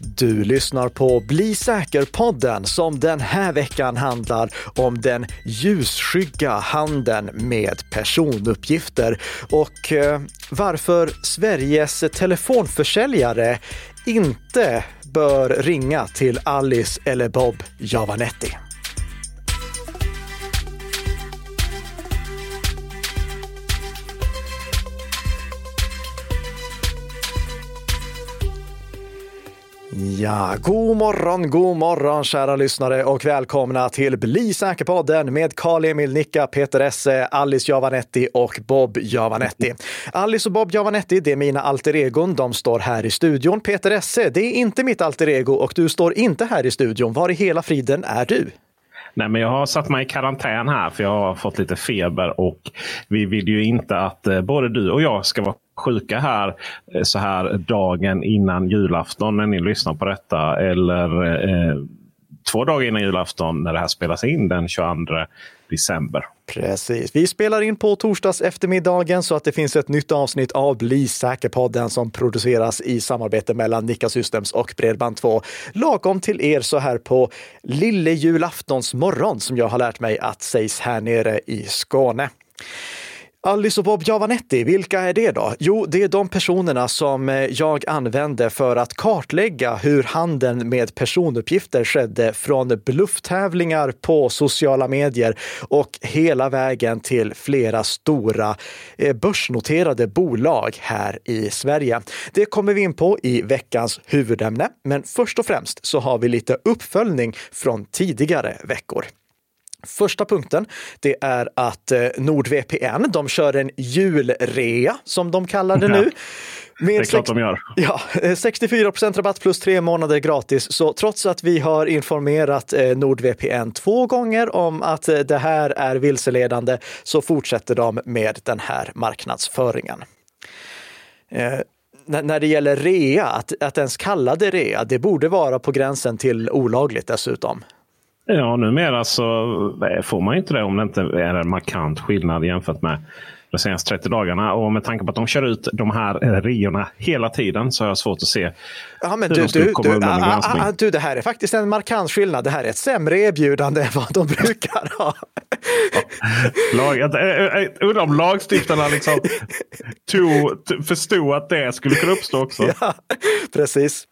Du lyssnar på Bli säker-podden som den här veckan handlar om den ljusskygga handeln med personuppgifter och eh, varför Sveriges telefonförsäljare inte bör ringa till Alice eller Bob Javanetti. Ja, god morgon, god morgon kära lyssnare och välkomna till Bli säker-podden med Karl-Emil Nicka, Peter Esse, Alice Javanetti och Bob Javanetti. Alice och Bob Javanetti, det är mina alter egon. De står här i studion. Peter Esse, det är inte mitt alter ego och du står inte här i studion. Var i hela friden är du? Nej, men jag har satt mig i karantän här för jag har fått lite feber och vi vill ju inte att eh, både du och jag ska vara sjuka här eh, så här dagen innan julafton när ni lyssnar på detta. Eller eh, två dagar innan julafton när det här spelas in den 22 december. Precis. Vi spelar in på torsdags eftermiddagen så att det finns ett nytt avsnitt av Bli säker-podden som produceras i samarbete mellan Nika Systems och Bredband2. Lagom till er så här på lille julaftons morgon som jag har lärt mig att sägs här nere i Skåne. Alice och Bob Javanetti, vilka är det då? Jo, det är de personerna som eh, jag använde för att kartlägga hur handeln med personuppgifter skedde från blufftävlingar på sociala medier och hela vägen till flera stora eh, börsnoterade bolag här i Sverige. Det kommer vi in på i veckans huvudämne, men först och främst så har vi lite uppföljning från tidigare veckor. Första punkten, det är att eh, NordVPN, de kör en julrea som de kallar det nu. Med det är klart de gör. Ja, 64 procent rabatt plus tre månader gratis. Så trots att vi har informerat eh, NordVPN två gånger om att eh, det här är vilseledande så fortsätter de med den här marknadsföringen. när det gäller rea, att, att ens kalla det rea, det borde vara på gränsen till olagligt dessutom. Ja, numera så får man inte det om det inte är en markant skillnad jämfört med de senaste 30 dagarna. Och med tanke på att de kör ut de här riorna hela tiden så har jag svårt att se ja, men hur du, de skulle komma du, undan med granskning. Ah, du, det här är faktiskt en markant skillnad. Det här är ett sämre erbjudande än vad de brukar ha. Lag, jag undrar om lagstiftarna liksom tog, förstod att det skulle kunna uppstå också. Ja, precis.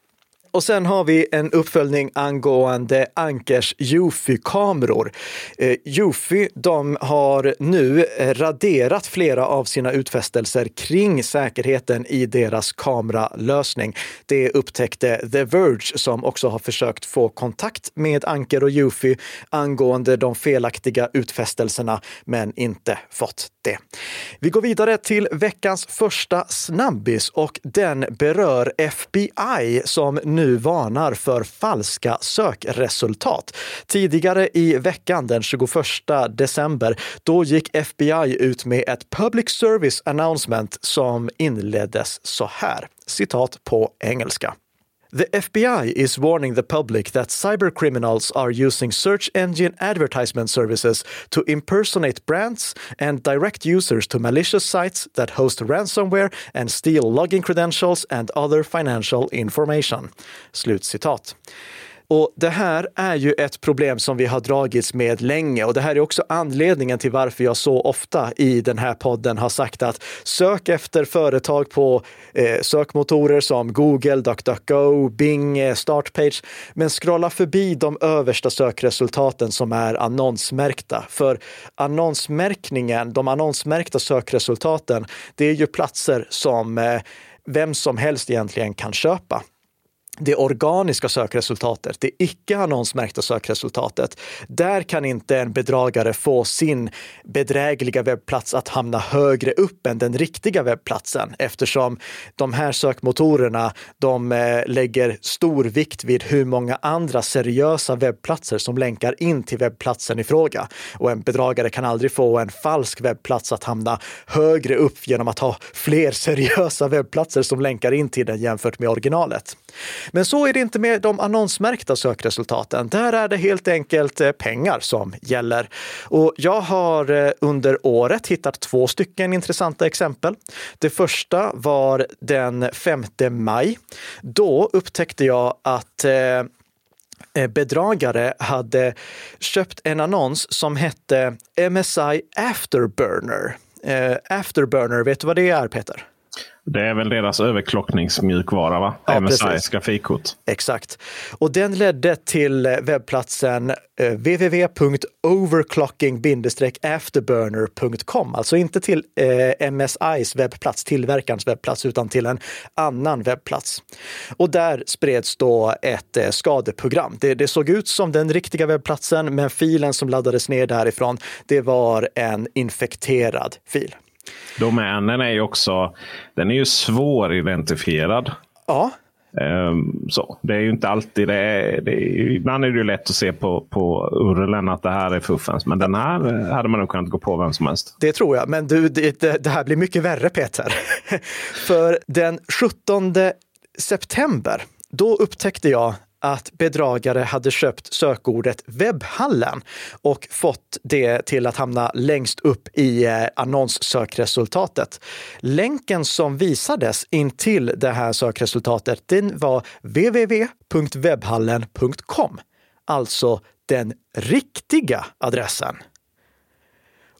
Och sen har vi en uppföljning angående Ankers Jofi-kameror. Eh, Jofi, de har nu eh, raderat flera av sina utfästelser kring säkerheten i deras kameralösning. Det upptäckte The Verge som också har försökt få kontakt med Anker och Jofi angående de felaktiga utfästelserna, men inte fått det. Vi går vidare till veckans första snabbis och den berör FBI som nu nu varnar för falska sökresultat. Tidigare i veckan, den 21 december, då gick FBI ut med ett Public Service Announcement som inleddes så här, citat på engelska. The FBI is warning the public that cybercriminals are using search engine advertisement services to impersonate brands and direct users to malicious sites that host ransomware and steal login credentials and other financial information. Slutcitat. Och det här är ju ett problem som vi har dragits med länge. Och det här är också anledningen till varför jag så ofta i den här podden har sagt att sök efter företag på eh, sökmotorer som Google, DuckDuckGo, Bing, eh, Startpage, men scrolla förbi de översta sökresultaten som är annonsmärkta. För annonsmärkningen, de annonsmärkta sökresultaten, det är ju platser som eh, vem som helst egentligen kan köpa det organiska sökresultatet, det icke annonsmärkta sökresultatet. Där kan inte en bedragare få sin bedrägliga webbplats att hamna högre upp än den riktiga webbplatsen eftersom de här sökmotorerna, de eh, lägger stor vikt vid hur många andra seriösa webbplatser som länkar in till webbplatsen i fråga. Och en bedragare kan aldrig få en falsk webbplats att hamna högre upp genom att ha fler seriösa webbplatser som länkar in till den jämfört med originalet. Men så är det inte med de annonsmärkta sökresultaten. Där är det helt enkelt eh, pengar som gäller. Och jag har eh, under året hittat två stycken intressanta exempel. Det första var den 5 maj. Då upptäckte jag att eh, bedragare hade köpt en annons som hette MSI Afterburner. Afterburner, vet du vad det är Peter? Det är väl deras överklockningsmjukvara, va? Ja, MSIs grafikkort. Exakt. Och den ledde till webbplatsen eh, www.overclocking-afterburner.com. Alltså inte till eh, MSIs webbplats, tillverkarens webbplats, utan till en annan webbplats. Och där spreds då ett eh, skadeprogram. Det, det såg ut som den riktiga webbplatsen, men filen som laddades ner därifrån, det var en infekterad fil. Domänen är ju också den är ju svåridentifierad. Ja. Um, så. Det är ju inte alltid det. Är, det är, ibland är det ju lätt att se på, på URLen att det här är fuffens. Men den här hade man nog kunnat gå på vem som helst. Det tror jag. Men du, det, det här blir mycket värre Peter. För den 17 september, då upptäckte jag att bedragare hade köpt sökordet webbhallen och fått det till att hamna längst upp i eh, annonssökresultatet. Länken som visades in till det här sökresultatet, den var www.webbhallen.com. Alltså den riktiga adressen.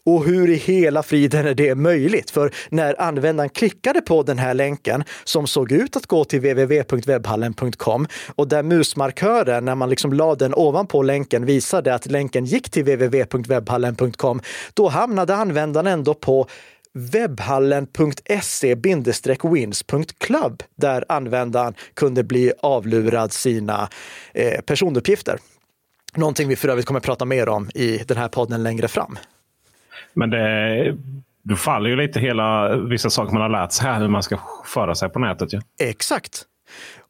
Och hur i hela friden är det möjligt? För när användaren klickade på den här länken som såg ut att gå till www.webbhallen.com och där musmarkören, när man liksom la den ovanpå länken, visade att länken gick till www.webbhallen.com, då hamnade användaren ändå på webbhallen.se-wins.club där användaren kunde bli avlurad sina eh, personuppgifter. Någonting vi för övrigt kommer att prata mer om i den här podden längre fram. Men det, då faller ju lite hela vissa saker man har lärt sig här hur man ska föra sig på nätet. Ja. Exakt.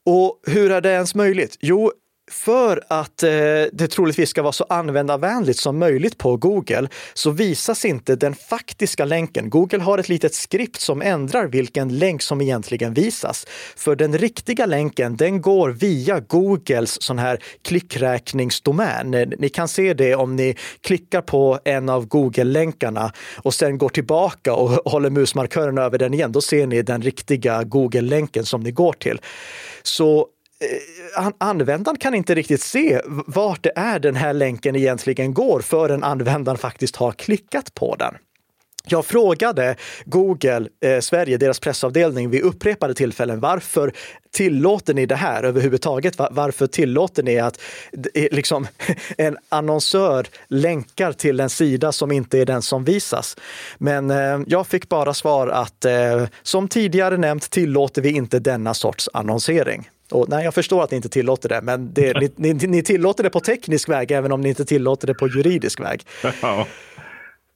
Och hur är det ens möjligt? Jo, för att eh, det troligtvis ska vara så användarvänligt som möjligt på Google så visas inte den faktiska länken. Google har ett litet skript som ändrar vilken länk som egentligen visas. För den riktiga länken, den går via Googles sån här klickräkningsdomän. Ni kan se det om ni klickar på en av Google-länkarna och sen går tillbaka och håller musmarkören över den igen. Då ser ni den riktiga Google-länken som ni går till. Så Eh, användaren kan inte riktigt se vart det är den här länken egentligen går förrän användaren faktiskt har klickat på den. Jag frågade Google eh, Sverige, deras pressavdelning, vid upprepade tillfällen varför tillåter ni det här överhuvudtaget? Varför tillåter ni att liksom, en annonsör länkar till en sida som inte är den som visas? Men eh, jag fick bara svar att eh, som tidigare nämnt tillåter vi inte denna sorts annonsering. Och, nej, jag förstår att ni inte tillåter det, men det, ni, ni, ni, tillåter det på teknisk väg även om ni inte tillåter det på juridisk väg. Ja.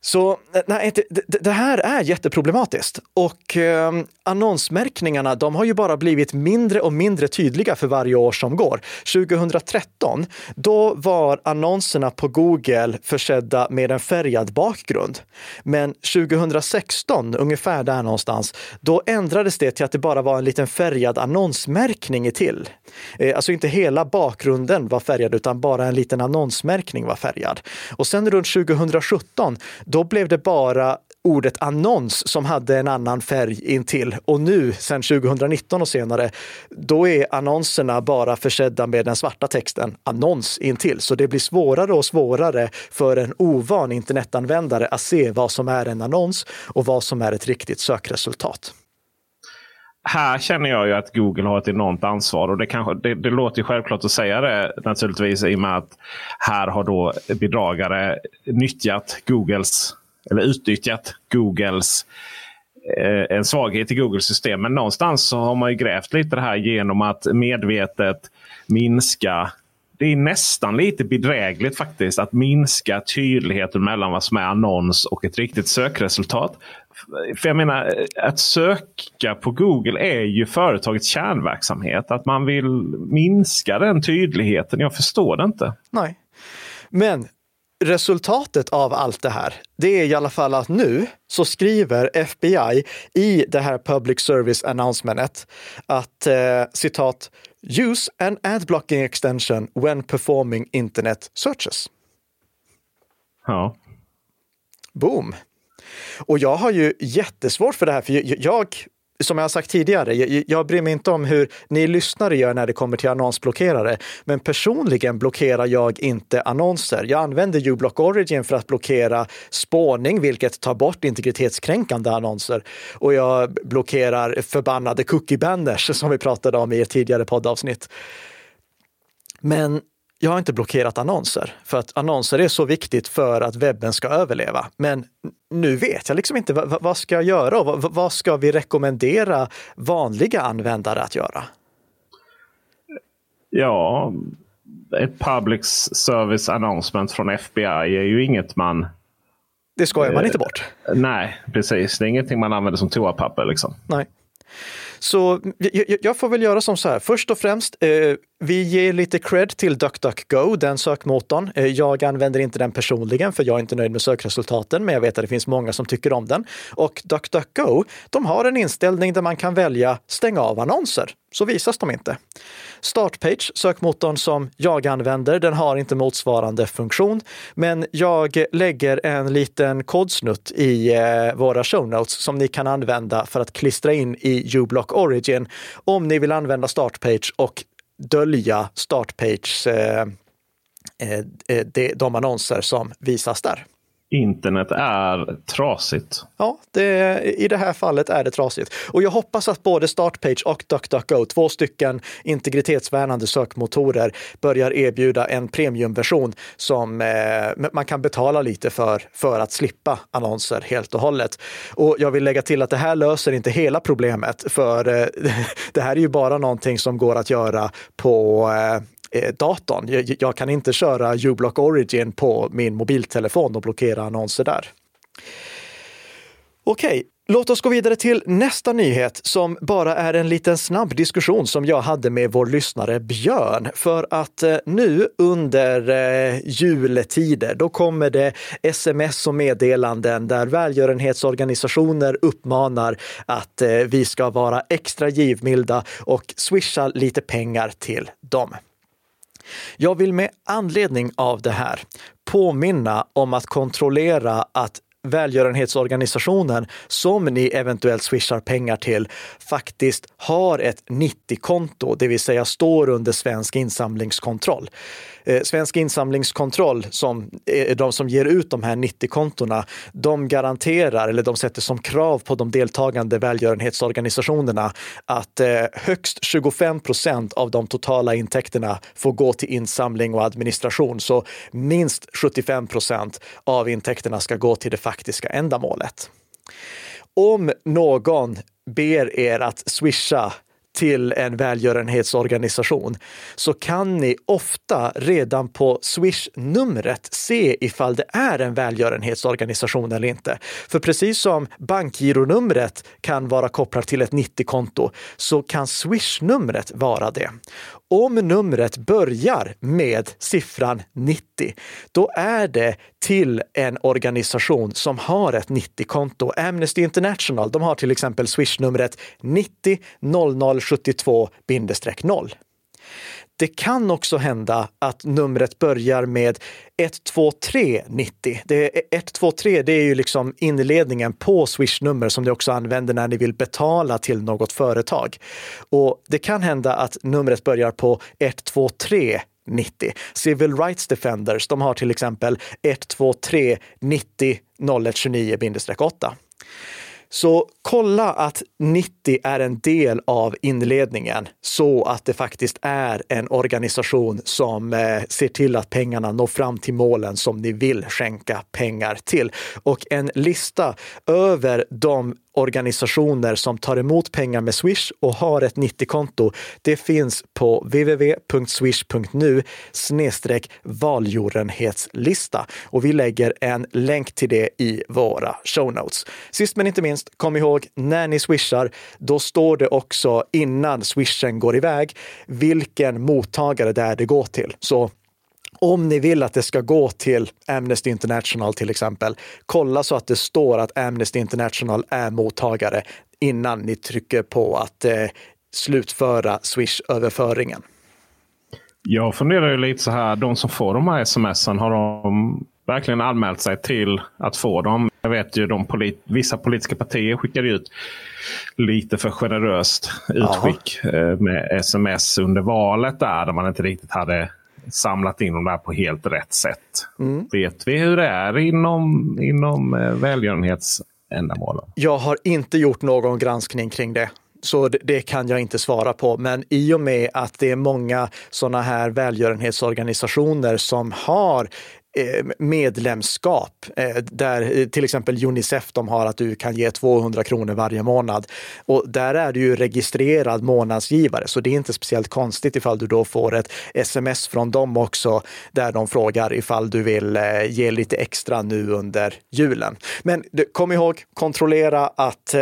Så eh, nej, det, det, här är jätteproblematiskt och eh, annonsmärkningarna, de har ju bara blivit mindre och mindre tydliga för varje år som går. 2013, då var annonserna på Google försedda med en färgad bakgrund. Men 2016, ungefär där någonstans, då ändrades det till att det bara var en liten färgad annonsmärkning till. Eh, alltså inte hela bakgrunden var färgad, utan bara en liten annonsmärkning var färgad. Och sen runt 2017, då blev det bara ordet annons som hade en annan färg intill. Och nu, sedan 2019 och senare, då är annonserna bara försedda med den svarta texten annons intill. Så det blir svårare och svårare för en ovan internetanvändare att se vad som är en annons och vad som är ett riktigt sökresultat här känner jag ju att Google har ett enormt ansvar. och Det, kanske, det, det låter ju självklart att säga det naturligtvis i och med att här har då bedragare nyttjat Googles eller utnyttjat Googles eh, en svaghet i Googles system. Men någonstans så har man ju grävt lite det här genom att medvetet minska det är nästan lite bedrägligt faktiskt att minska tydligheten mellan vad som är annons och ett riktigt sökresultat. För jag menar, att söka på Google är ju företagets kärnverksamhet. Att man vill minska den tydligheten. Jag förstår det inte. Nej. Men resultatet av allt det här, det är i alla fall att nu så skriver FBI i det här Public Service Announcementet att eh, citat Use an ad blocking extension when performing internet searches. Ja. Boom! Och jag har ju jättesvårt för det här, för jag, som jag har sagt tidigare, jag, jag bryr mig inte om hur ni lyssnare gör när det kommer till annonsblockerare. Men personligen blockerar jag inte annonser. Jag använder uBlock Origin för att blockera spårning, vilket tar bort integritetskränkande annonser. Och jag blockerar förbannade cookie banners som vi pratade om i ett tidigare poddavsnitt. Men jag har inte blockerat annonser för att annonser är så viktigt för att webben ska överleva. Men nu vet jag liksom inte vad, vad ska jag göra och vad, vad, ska vi rekommendera vanliga användare att göra? Ja, ett public service announcement från FBI är ju inget man... Det skojar man inte bort. Nej, precis. Det är ingenting man använder som toapapper. Liksom. Nej. Så jag, jag, får väl göra som så här. Först och främst, eh, vi ger lite cred till DuckDuckGo, den sökmotorn. Eh, jag använder inte den personligen för jag är inte nöjd med sökresultaten, men jag vet att det finns många som tycker om den. Och DuckDuckGo, de har en inställning där man kan välja stänga av annonser, så visas de inte. Startpage, sökmotorn som jag använder, den har inte motsvarande funktion, men jag lägger en liten kodsnutt i eh, våra show notes som ni kan använda för att klistra in i uBlock Origin om ni vill använda Startpage och dölja Startpage, eh, eh, eh, de, de annonser som visas där internet är trasigt. Ja, det, i det här fallet är det trasigt. Och jag hoppas att både Startpage och DuckDuckGo, två stycken integritetsvärnande sökmotorer, börjar erbjuda en premiumversion som eh, man kan betala lite för, för att slippa annonser helt och hållet. Och jag vill lägga till att det här löser inte hela problemet, för eh, det här är ju bara någonting som går att göra på eh, eh, datorn. Jag, jag, kan inte köra uBlock Origin på min mobiltelefon och blockera annonser där. Okej, Låt oss gå vidare till nästa nyhet som bara är en liten snabb diskussion som jag hade med vår lyssnare Björn. För att eh, nu under eh, juletider, då kommer det sms och meddelanden där välgörenhetsorganisationer uppmanar att eh, vi ska vara extra givmilda och swisha lite pengar till dem. Jag vill med anledning av det här påminna om att kontrollera att välgörenhetsorganisationen som ni eventuellt swishar pengar till faktiskt har ett 90-konto, det vill säga står under svensk insamlingskontroll. Eh, svensk insamlingskontroll, som är de som ger ut de här 90-kontona, de garanterar, eller de sätter som krav på de deltagande välgörenhetsorganisationerna att eh, högst 25 procent av de totala intäkterna får gå till insamling och administration. Så minst 75 procent av intäkterna ska gå till det faktiska ändamålet. Om någon ber er att swisha till en välgörenhetsorganisation så kan ni ofta redan på Swish-numret se ifall det är en välgörenhetsorganisation eller inte. För precis som bankgironumret kan vara kopplat till ett 90-konto så kan Swish-numret vara det. Om numret börjar med siffran 90, då är det till en organisation som har ett 90-konto. Amnesty International, de har till exempel swishnumret 90 0072-0. Det kan också hända att numret börjar med 12390. Det är, 123 det är ju liksom inledningen på Swish-nummer som ni också använder när ni vill betala till något företag. Och det kan hända att numret börjar på 123 90. Civil Rights Defenders, de har till exempel 123 90 0129-8. Så kolla att 90 är en del av inledningen så att det faktiskt är en organisation som eh, ser till att pengarna når fram till målen som ni vill skänka pengar till. Och en lista över de organisationer som tar emot pengar med Swish och har ett 90-konto. Det finns på www.swish.nu snedstreck valgörenhetslista och vi lägger en länk till det i våra show notes. Sist men inte minst, kom ihåg när ni swishar, då står det också innan swishen går iväg vilken mottagare det är det går till. Så om ni vill att det ska gå till Amnesty International till exempel, kolla så att det står att Amnesty International är mottagare innan ni trycker på att eh, slutföra Swish-överföringen. Jag funderar ju lite så här, de som får de här smsen, har de verkligen anmält sig till att få dem? Jag vet ju de polit vissa politiska partier skickar ut lite för generöst utskick Aha. Eh, med sms under valet där, där man inte riktigt hade samlat in dem där på helt rätt sätt. Mm. Vet vi hur det är inom, inom eh, välgörenhetsändamålen? Jag har inte gjort någon granskning kring det. Så det, kan jag inte svara på. Men i och med att det är många sådana här välgörenhetsorganisationer som har Eh, medlemskap eh, där eh, till exempel Unicef de har att du kan ge 200 kronor varje månad. Och där är du ju registrerad månadsgivare, så det är inte speciellt konstigt ifall du då får ett sms från dem också där de frågar ifall du vill ge lite extra nu under julen. Men kom ihåg, kontrollera att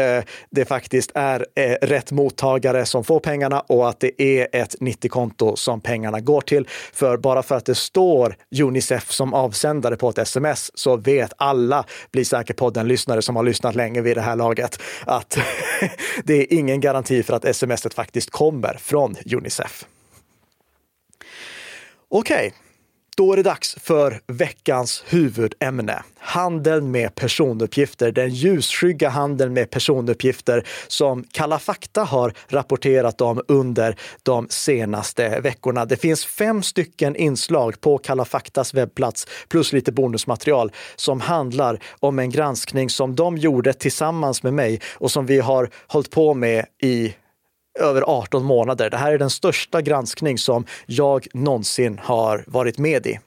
det faktiskt är rätt mottagare som får pengarna och att det är ett 90-konto som pengarna går till. För bara för att det står Unicef som avsändare på ett sms så vet alla, blir säkert podden-lyssnare som har lyssnat länge vid det här laget, att det är ingen garanti för att smset faktiskt kommer från Unicef. Okej, okay. Då är det dags för veckans huvudämne. Handeln med personuppgifter. Den ljusskygga handeln med personuppgifter som Kalla fakta har rapporterat om under de senaste veckorna. Det finns fem stycken inslag på Kalla faktas webbplats plus lite bonusmaterial som handlar om en granskning som de gjorde tillsammans med mig och som vi har hållit på med i över 18 månader. Det här är den största granskning som jag någonsin har varit med i.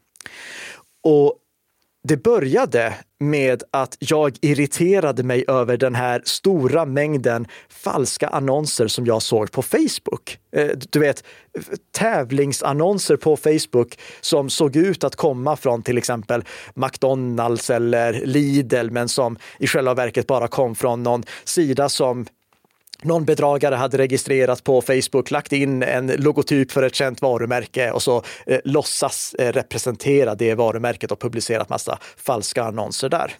Och det började med att jag irriterade mig över den här stora mängden falska annonser som jag såg på Facebook. Eh, du vet, tävlingsannonser på Facebook som såg ut att komma från till exempel McDonalds eller Lidl, men som i själva verket bara kom från någon sida som någon bedragare hade registrerat på Facebook, lagt in en logotyp för ett känt varumärke och så eh, låtsas eh, representera det varumärket och publicerat massa falska annonser där.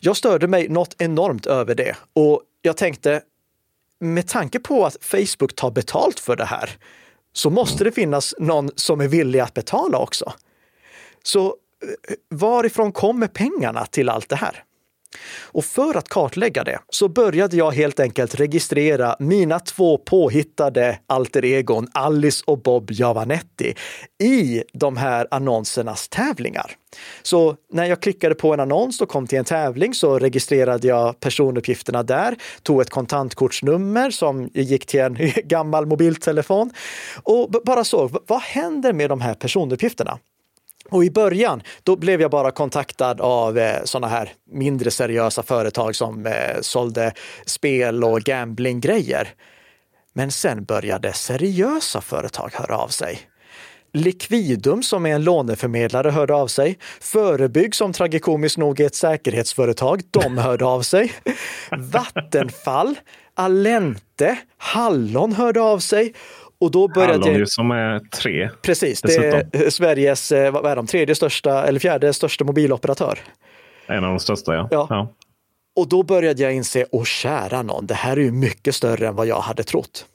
Jag störde mig något enormt över det och jag tänkte, med tanke på att Facebook tar betalt för det här, så måste det finnas någon som är villig att betala också. Så eh, varifrån kommer pengarna till allt det här? Och för att kartlägga det så började jag helt enkelt registrera mina två påhittade alter egon, Alice och Bob Javanetti, i de här annonsernas tävlingar. Så när jag klickade på en annons och kom till en tävling så registrerade jag personuppgifterna där, tog ett kontantkortsnummer som gick till en gammal mobiltelefon och bara såg vad händer med de här personuppgifterna? Och i början, då blev jag bara kontaktad av eh, sådana här mindre seriösa företag som eh, sålde spel och gamblinggrejer. Men sen började seriösa företag höra av sig. Liquidum som är en låneförmedlare hörde av sig. Förebygg som tragikomiskt nog är ett säkerhetsföretag, de hörde av sig. Vattenfall, Alente, Hallon hörde av sig och då började Hallon jag... som är tre. Precis, det är Sveriges eh, vad är de, tredje största eller fjärde största mobiloperatör. En av de största, ja. ja. ja. Och då började jag inse, åh kära någon, det här är ju mycket större än vad jag hade trott.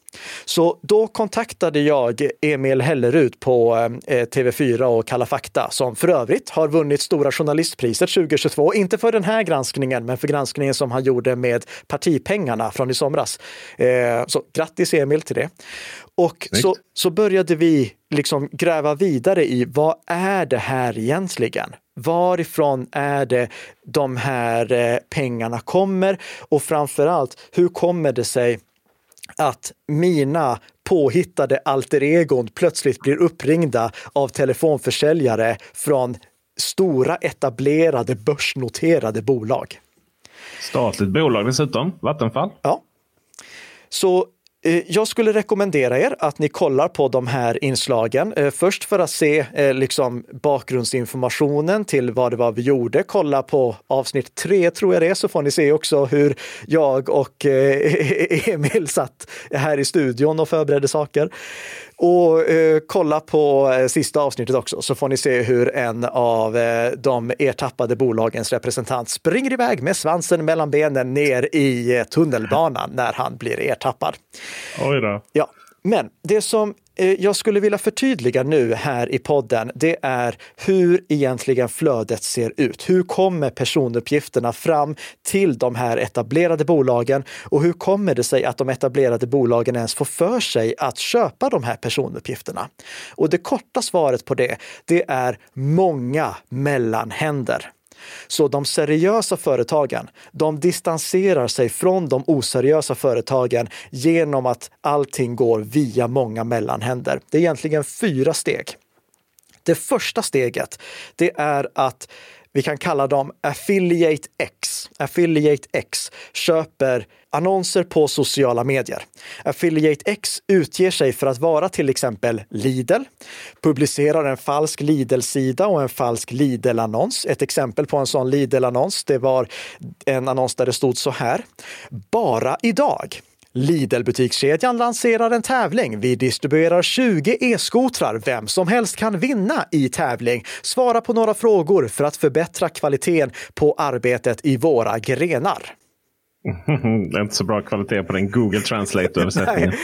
Så då kontaktade jag Emil Hellerud på eh, TV4 och Kalla fakta som för övrigt har vunnit Stora journalistpriset 2022. Inte för den här granskningen, men för granskningen som han gjorde med partipengarna från i somras. Eh, så grattis Emil till det. Och så, så började vi liksom gräva vidare i vad är det här egentligen? Varifrån är det de här eh, pengarna kommer? Och framför allt, hur kommer det sig att mina påhittade alter egon plötsligt blir uppringda av telefonförsäljare från stora etablerade börsnoterade bolag. Statligt bolag dessutom, Vattenfall. Ja. Så Eh, jag skulle rekommendera er att ni kollar på de här inslagen. Eh, först för att se eh, liksom bakgrundsinformationen till vad det var vi gjorde. Kolla på avsnitt tre tror jag det är, så får ni se också hur jag och Emil satt här i studion och förberedde saker. Och eh, kolla på eh, sista avsnittet också så får ni se hur en av eh, de ertappade bolagens representant springer iväg med svansen mellan benen ner i eh, tunnelbanan när han blir ertappad. Oj då. Ja, men det som eh, jag skulle vilja förtydliga nu här i podden, det är hur egentligen flödet ser ut. Hur kommer personuppgifterna fram till de här etablerade bolagen och hur kommer det sig att de etablerade bolagen ens får för sig att köpa de här personuppgifterna? Och det korta svaret på det, det är många mellanhänder. Så de seriösa företagen, de distanserar sig från de oseriösa företagen genom att allting går via många mellanhänder. Det är egentligen fyra steg. Det första steget, det är att vi kan kalla dem Affiliate X. Affiliate X köper annonser på sociala medier. Affiliate X utger sig för att vara till exempel Lidl, publicerar en falsk Lidl-sida och en falsk Lidl-annons. Ett exempel på en sån Lidl-annons, det var en annons där det stod så här. Bara idag Lidl-butikskedjan lanserar en tävling. Vi distribuerar 20 e-skotrar. Vem som helst kan vinna i tävling. Svara på några frågor för att förbättra kvaliteten på arbetet i våra grenar. det är inte så bra kvalitet på den Google Translate-översättningen.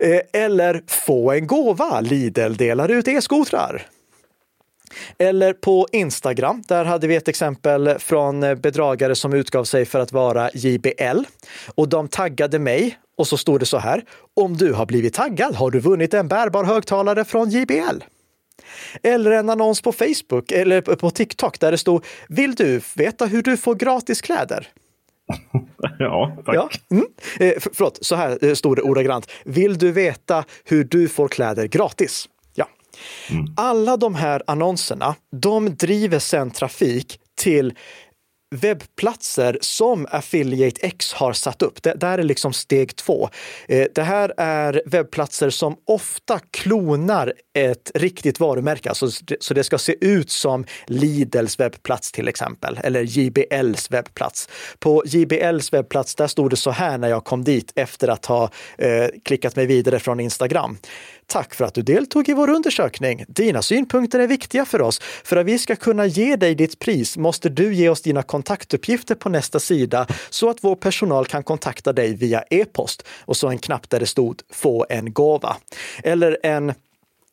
Eh, eller få en gåva. Lidl delar ut e-skotrar. Eller på Instagram, där hade vi ett exempel från bedragare som utgav sig för att vara JBL. Och de taggade mig och så stod det så här. Om du har blivit taggad har du vunnit en bärbar högtalare från JBL. Eller en annons på Facebook eller på TikTok där det stod Vill du veta hur du får gratis kläder? Ja, tack. Ja. Mm. Eh, för, förlåt, så här eh, stod det ordagrant. Vill du veta hur du får kläder gratis? Mm. Alla de här annonserna, de driver sedan trafik till webbplatser som Affiliate X har satt upp. Det där är liksom steg två. Eh, det här är webbplatser som ofta klonar ett riktigt varumärke, alltså, så det ska se ut som Lidls webbplats till exempel, eller JBLs webbplats. På JBLs webbplats, där stod det så här när jag kom dit efter att ha eh, klickat mig vidare från Instagram. Tack för att du deltog i vår undersökning. Dina synpunkter är viktiga för oss. För att vi ska kunna ge dig ditt pris måste du ge oss dina kontaktuppgifter på nästa sida så att vår personal kan kontakta dig via e-post. Och så en knapp där det stod få en gåva. Eller en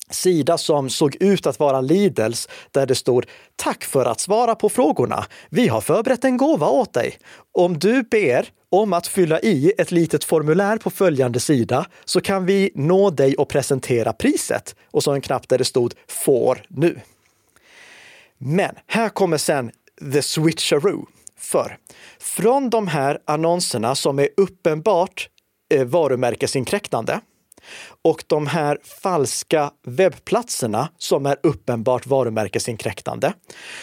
sida som såg ut att vara Lidls där det stod Tack för att svara på frågorna. Vi har förberett en gåva åt dig. Om du ber om att fylla i ett litet formulär på följande sida så kan vi nå dig och presentera priset. Och så en knapp där det stod Får nu. Men här kommer sen the switcheroo. För från de här annonserna som är uppenbart eh, varumärkesinkräktande och de här falska webbplatserna som är uppenbart varumärkesinkräktande,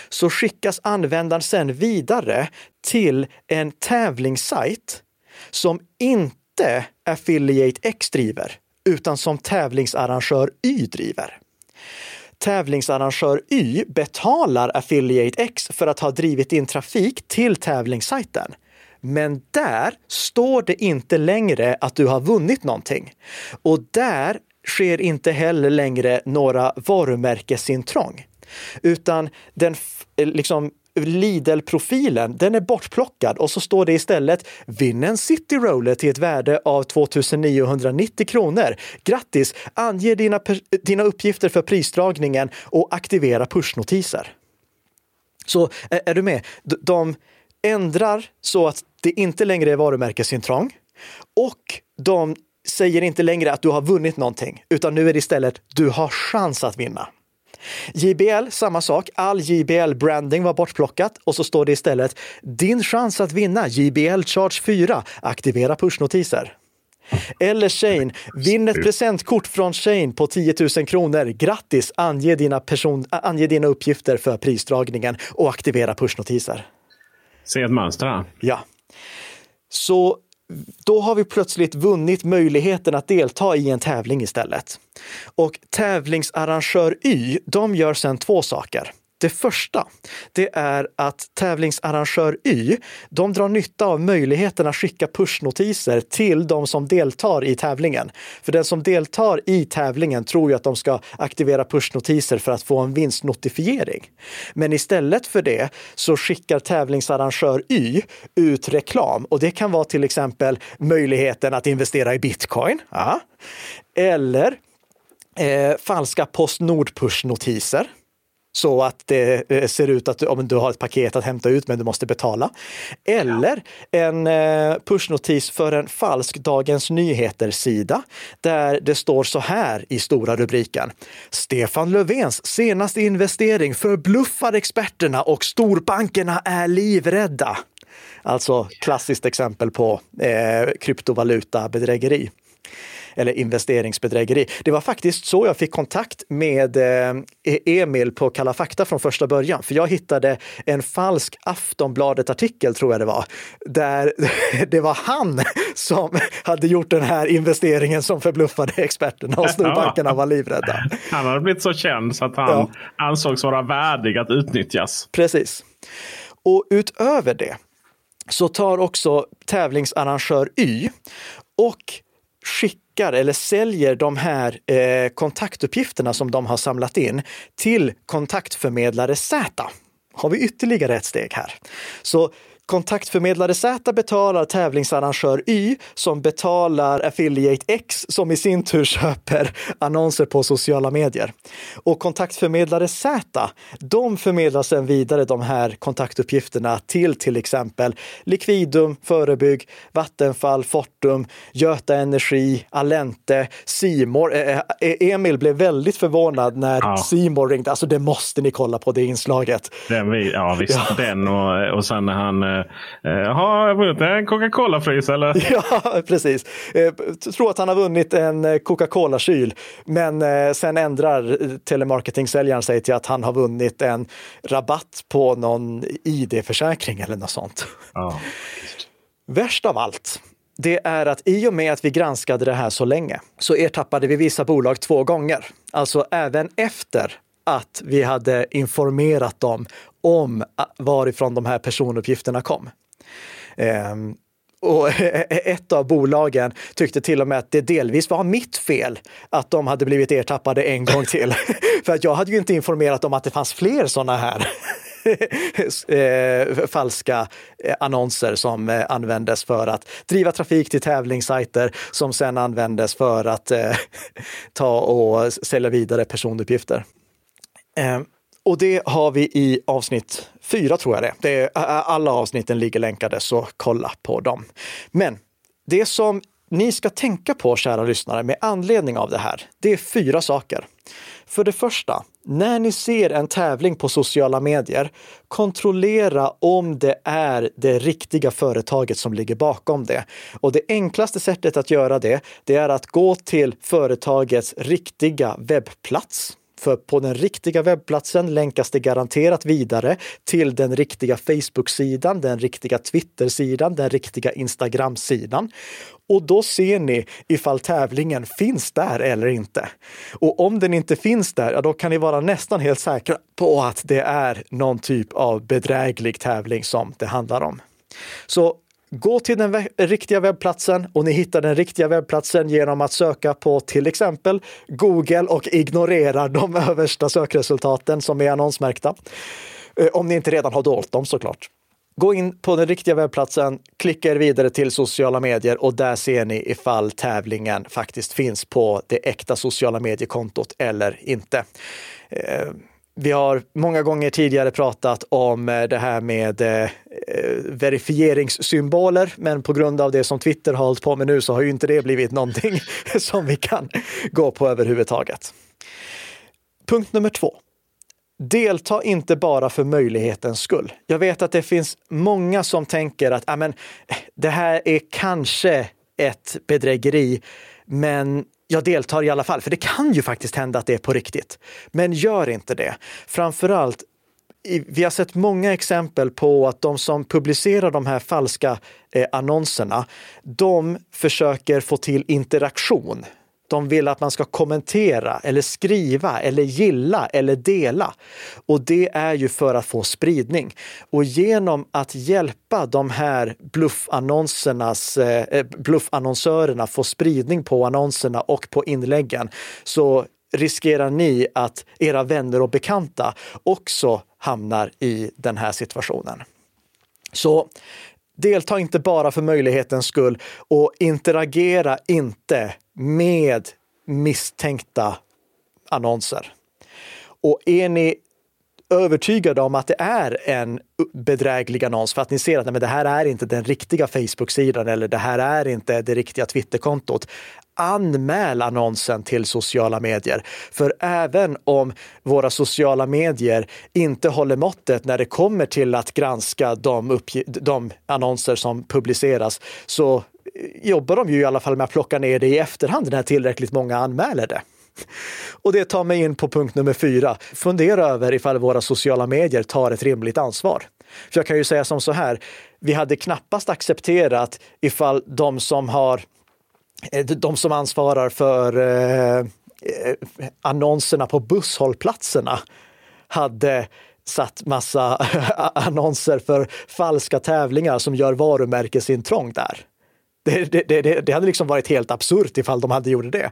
så skickas användaren sen vidare till en tävlingssajt som inte Affiliate X driver, utan som tävlingsarrangör Y driver. Tävlingsarrangör Y betalar Affiliate X för att ha drivit in trafik till tävlingssajten. Men där står det inte längre att du har vunnit någonting. Och där sker inte heller längre några varumärkesintrång. Utan den eh, liksom Lidl-profilen, den är bortplockad och så står det istället Vinn en City Roller till ett värde av 2990 kronor. Grattis! Ange dina, dina uppgifter för prisdragningen och aktivera pushnotiser. Så är, är du med? De ändrar så att det inte längre är varumärkesintrång och de säger inte längre att du har vunnit någonting, utan nu är det istället du har chans att vinna. JBL, samma sak. All JBL-branding var bortplockat och så står det istället din chans att vinna JBL Charge 4. Aktivera pushnotiser. Eller Shane, vinn ett presentkort från Shane på 10 000 kronor. Grattis! Ange dina, person, ange dina uppgifter för prisdragningen och aktivera pushnotiser. Se ett mönster här. Ja. Så då har vi plötsligt vunnit möjligheten att delta i en tävling istället. Och tävlingsarrangör Y, de gör sedan två saker. Det första, det är att tävlingsarrangör Y, de drar nytta av möjligheten att skicka pushnotiser till de som deltar i tävlingen. För den som deltar i tävlingen tror ju att de ska aktivera pushnotiser för att få en vinstnotifiering. Men istället för det så skickar tävlingsarrangör Y ut reklam och det kan vara till exempel möjligheten att investera i bitcoin. Ja. Eller eh, falska Postnord push-notiser. Så att det eh, ser ut att om du har ett paket att hämta ut men du måste betala. Eller en eh, pushnotis för en falsk Dagens Nyheter-sida där det står så här i stora rubriken. Stefan Löfvens senaste investering förbluffar experterna och storbankerna är livrädda. Alltså klassiskt exempel på eh, kryptovalutabedrägeri eller investeringsbedrägeri. Det var faktiskt så jag fick kontakt med eh, Emil på Kalla fakta från första början. För jag hittade en falsk Aftonbladet-artikel, tror jag det var, där det var han som hade gjort den här investeringen som förbluffade experterna och storbankerna var livrädda. Han hade blivit så känd så att han ja. ansågs vara värdig att utnyttjas. Precis. Och utöver det så tar också tävlingsarrangör Y och skickar eller säljer de här eh, kontaktuppgifterna som de har samlat in till kontaktförmedlare Z. Har vi ytterligare ett steg här. Så Kontaktförmedlare Z betalar tävlingsarrangör Y som betalar Affiliate X som i sin tur köper annonser på sociala medier. Och kontaktförmedlare Z, de förmedlar sedan vidare de här kontaktuppgifterna till till exempel Liquidum, Förebygg, Vattenfall, Fortum, Göta Energi, Alente, Simor. Eh, eh, Emil blev väldigt förvånad när ja. Simor ringde. Alltså det måste ni kolla på det inslaget. Den, ja visst, ja. den och, och sen när han eh, Jaha, jag vunnit en Coca-Cola-frys eller? Ja, precis. Jag tror att han har vunnit en eh, Coca-Cola-kyl. Men eh, sen ändrar telemarketing-säljaren sig till att han har vunnit en rabatt på någon ID-försäkring eller något sånt. Ja. Värst av allt, det är att i och med att vi granskade det här så länge så ertappade vi vissa bolag två gånger. Alltså även efter att vi hade informerat dem om varifrån de här personuppgifterna kom. Um, och ett av bolagen tyckte till och med att det delvis var mitt fel att de hade blivit ertappade en gång till. För att jag hade ju inte informerat om att det fanns fler sådana här eh, falska eh, annonser som eh, användes för att driva trafik till tävlingssajter som sedan användes för att ta och sälja vidare personuppgifter. Ehm, och det har vi i avsnitt fyra tror jag det. det alla avsnitten ligger länkade, så kolla på dem. Men det som ni ska tänka på, kära lyssnare, med anledning av det här, det är fyra saker. För det första, när ni ser en tävling på sociala medier, kontrollera om det är det riktiga företaget som ligger bakom det. Och det enklaste sättet att göra det, det är att gå till företagets riktiga webbplats för på den riktiga webbplatsen länkas det garanterat vidare till den riktiga Facebook-sidan, den riktiga Twitter-sidan, den riktiga Instagram-sidan. Och då ser ni ifall tävlingen finns där eller inte. Och om den inte finns där, ja, då kan ni vara nästan helt säkra på att det är någon typ av bedräglig tävling som det handlar om. Så Gå till den riktiga webbplatsen och ni hittar den riktiga webbplatsen genom att söka på till exempel Google och ignorera de översta sökresultaten som är annonsmärkta. Eh, om ni inte redan har dolt dem såklart. Gå in på den riktiga webbplatsen, klicka er vidare till sociala medier och där ser ni ifall tävlingen faktiskt finns på det äkta sociala mediekontot eller inte. Eh, vi har många gånger tidigare pratat om eh, det här med eh, eh, verifieringssymboler, men på grund av det som Twitter har hållit på med nu så har ju inte det blivit någonting som vi kan gå på överhuvudtaget. Punkt nummer två. Delta inte bara för möjlighetens skull. Jag vet att det finns många som tänker att amen, eh, det här är kanske ett bedrägeri, men jag deltar i alla fall. För det kan ju faktiskt hända att det är på riktigt. Men gör inte det. Framförallt vi har sett många exempel på att de som publicerar de här falska eh, annonserna, de försöker få till interaktion de vill att man ska kommentera eller skriva eller gilla eller dela. Och det är ju för att få spridning. Och genom att hjälpa de här bluffannonsernas, eh, eh bluffannonsörerna få spridning på annonserna och på inläggen så riskerar ni att era vänner och bekanta också hamnar i den här situationen. Så delta inte bara för möjlighetens skull och interagera inte med misstänkta annonser. Och är ni övertygade om att det är en bedräglig annons för att ni ser att nej, men det här är inte den riktiga Facebook-sidan eller det här är inte det riktiga Twitterkontot. Anmäl annonsen till sociala medier. För även om våra sociala medier inte håller måttet när det kommer till att granska de, de annonser som publiceras så jobbar de ju i alla fall med att plocka ner det i efterhand när tillräckligt många anmäler det. Och det tar mig in på punkt nummer fyra. Fundera över ifall våra sociala medier tar ett rimligt ansvar. För jag kan ju säga som så här, vi hade knappast accepterat ifall de som har de som ansvarar för eh, eh, annonserna på busshållplatserna hade satt massa annonser för falska tävlingar som gör varumärkesintrång där. Det, det, det, det, hade liksom varit helt absurt ifall de hade, gjort det,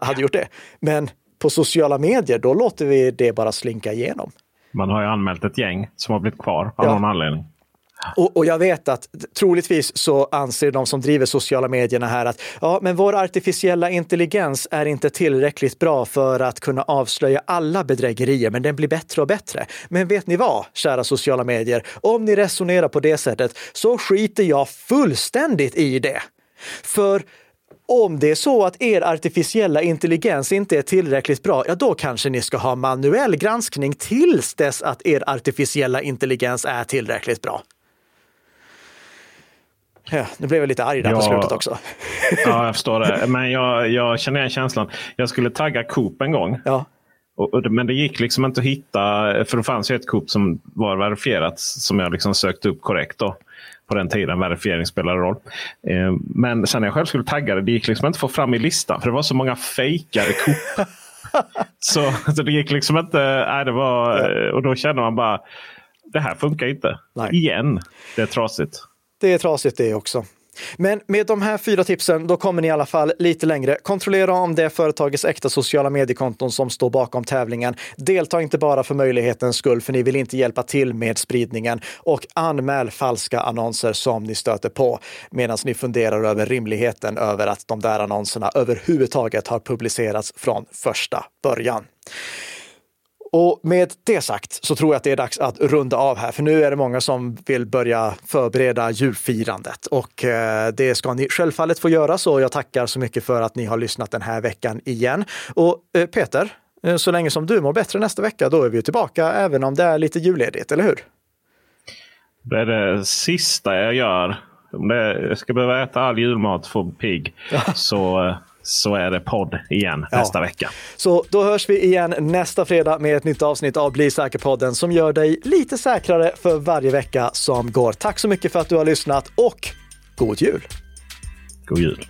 hade gjort det. Men på sociala medier, då låter vi det bara slinka igenom. Man har ju anmält ett gäng som har blivit kvar av ja. någon anledning. Och, och, jag vet att troligtvis så anser de som driver sociala medierna här att ja, men vår artificiella intelligens är inte tillräckligt bra för att kunna avslöja alla bedrägerier, men den blir bättre och bättre. Men vet ni vad, kära sociala medier? Om ni resonerar på det sättet så skiter jag fullständigt i det. För om det är så att er artificiella intelligens inte är tillräckligt bra, ja då kanske ni ska ha manuell granskning tills dess att er artificiella intelligens är tillräckligt bra. Ja, nu blev jag lite arg där ja, på slutet också. ja, jag förstår det. Men jag, jag känner igen känslan. Jag skulle tagga Coop en gång. Ja. Och, och, men det gick liksom inte att hitta, för det fanns ju ett Coop som var verifierat som jag liksom sökte upp korrekt. Då. På den tiden verifiering spelade roll. Eh, men sen när jag själv skulle tagga det, det gick liksom inte att få fram i listan. För det var så många fejkade Coop. så, så det gick liksom inte. Nej, det var, och då kände man bara, det här funkar inte. Nej. Igen. Det är trasigt. Det är trasigt det också. Men med de här fyra tipsen, då kommer ni i alla fall lite längre. Kontrollera om det är företagets äkta sociala mediekonton som står bakom tävlingen. Delta inte bara för möjlighetens skull, för ni vill inte hjälpa till med spridningen. Och anmäl falska annonser som ni stöter på medan ni funderar över rimligheten över att de där annonserna överhuvudtaget har publicerats från första början. Och med det sagt så tror jag att det är dags att runda av här, för nu är det många som vill börja förbereda julfirandet och eh, det ska ni självfallet få göra. Så jag tackar så mycket för att ni har lyssnat den här veckan igen. Och eh, Peter, eh, så länge som du mår bättre nästa vecka, då är vi tillbaka även om det är lite julledigt, eller hur? Det är det sista jag gör. Om jag ska behöva äta all julmat för pigg så så är det podd igen ja. nästa vecka. Så då hörs vi igen nästa fredag med ett nytt avsnitt av Bli säker-podden som gör dig lite säkrare för varje vecka som går. Tack så mycket för att du har lyssnat och god jul! God jul!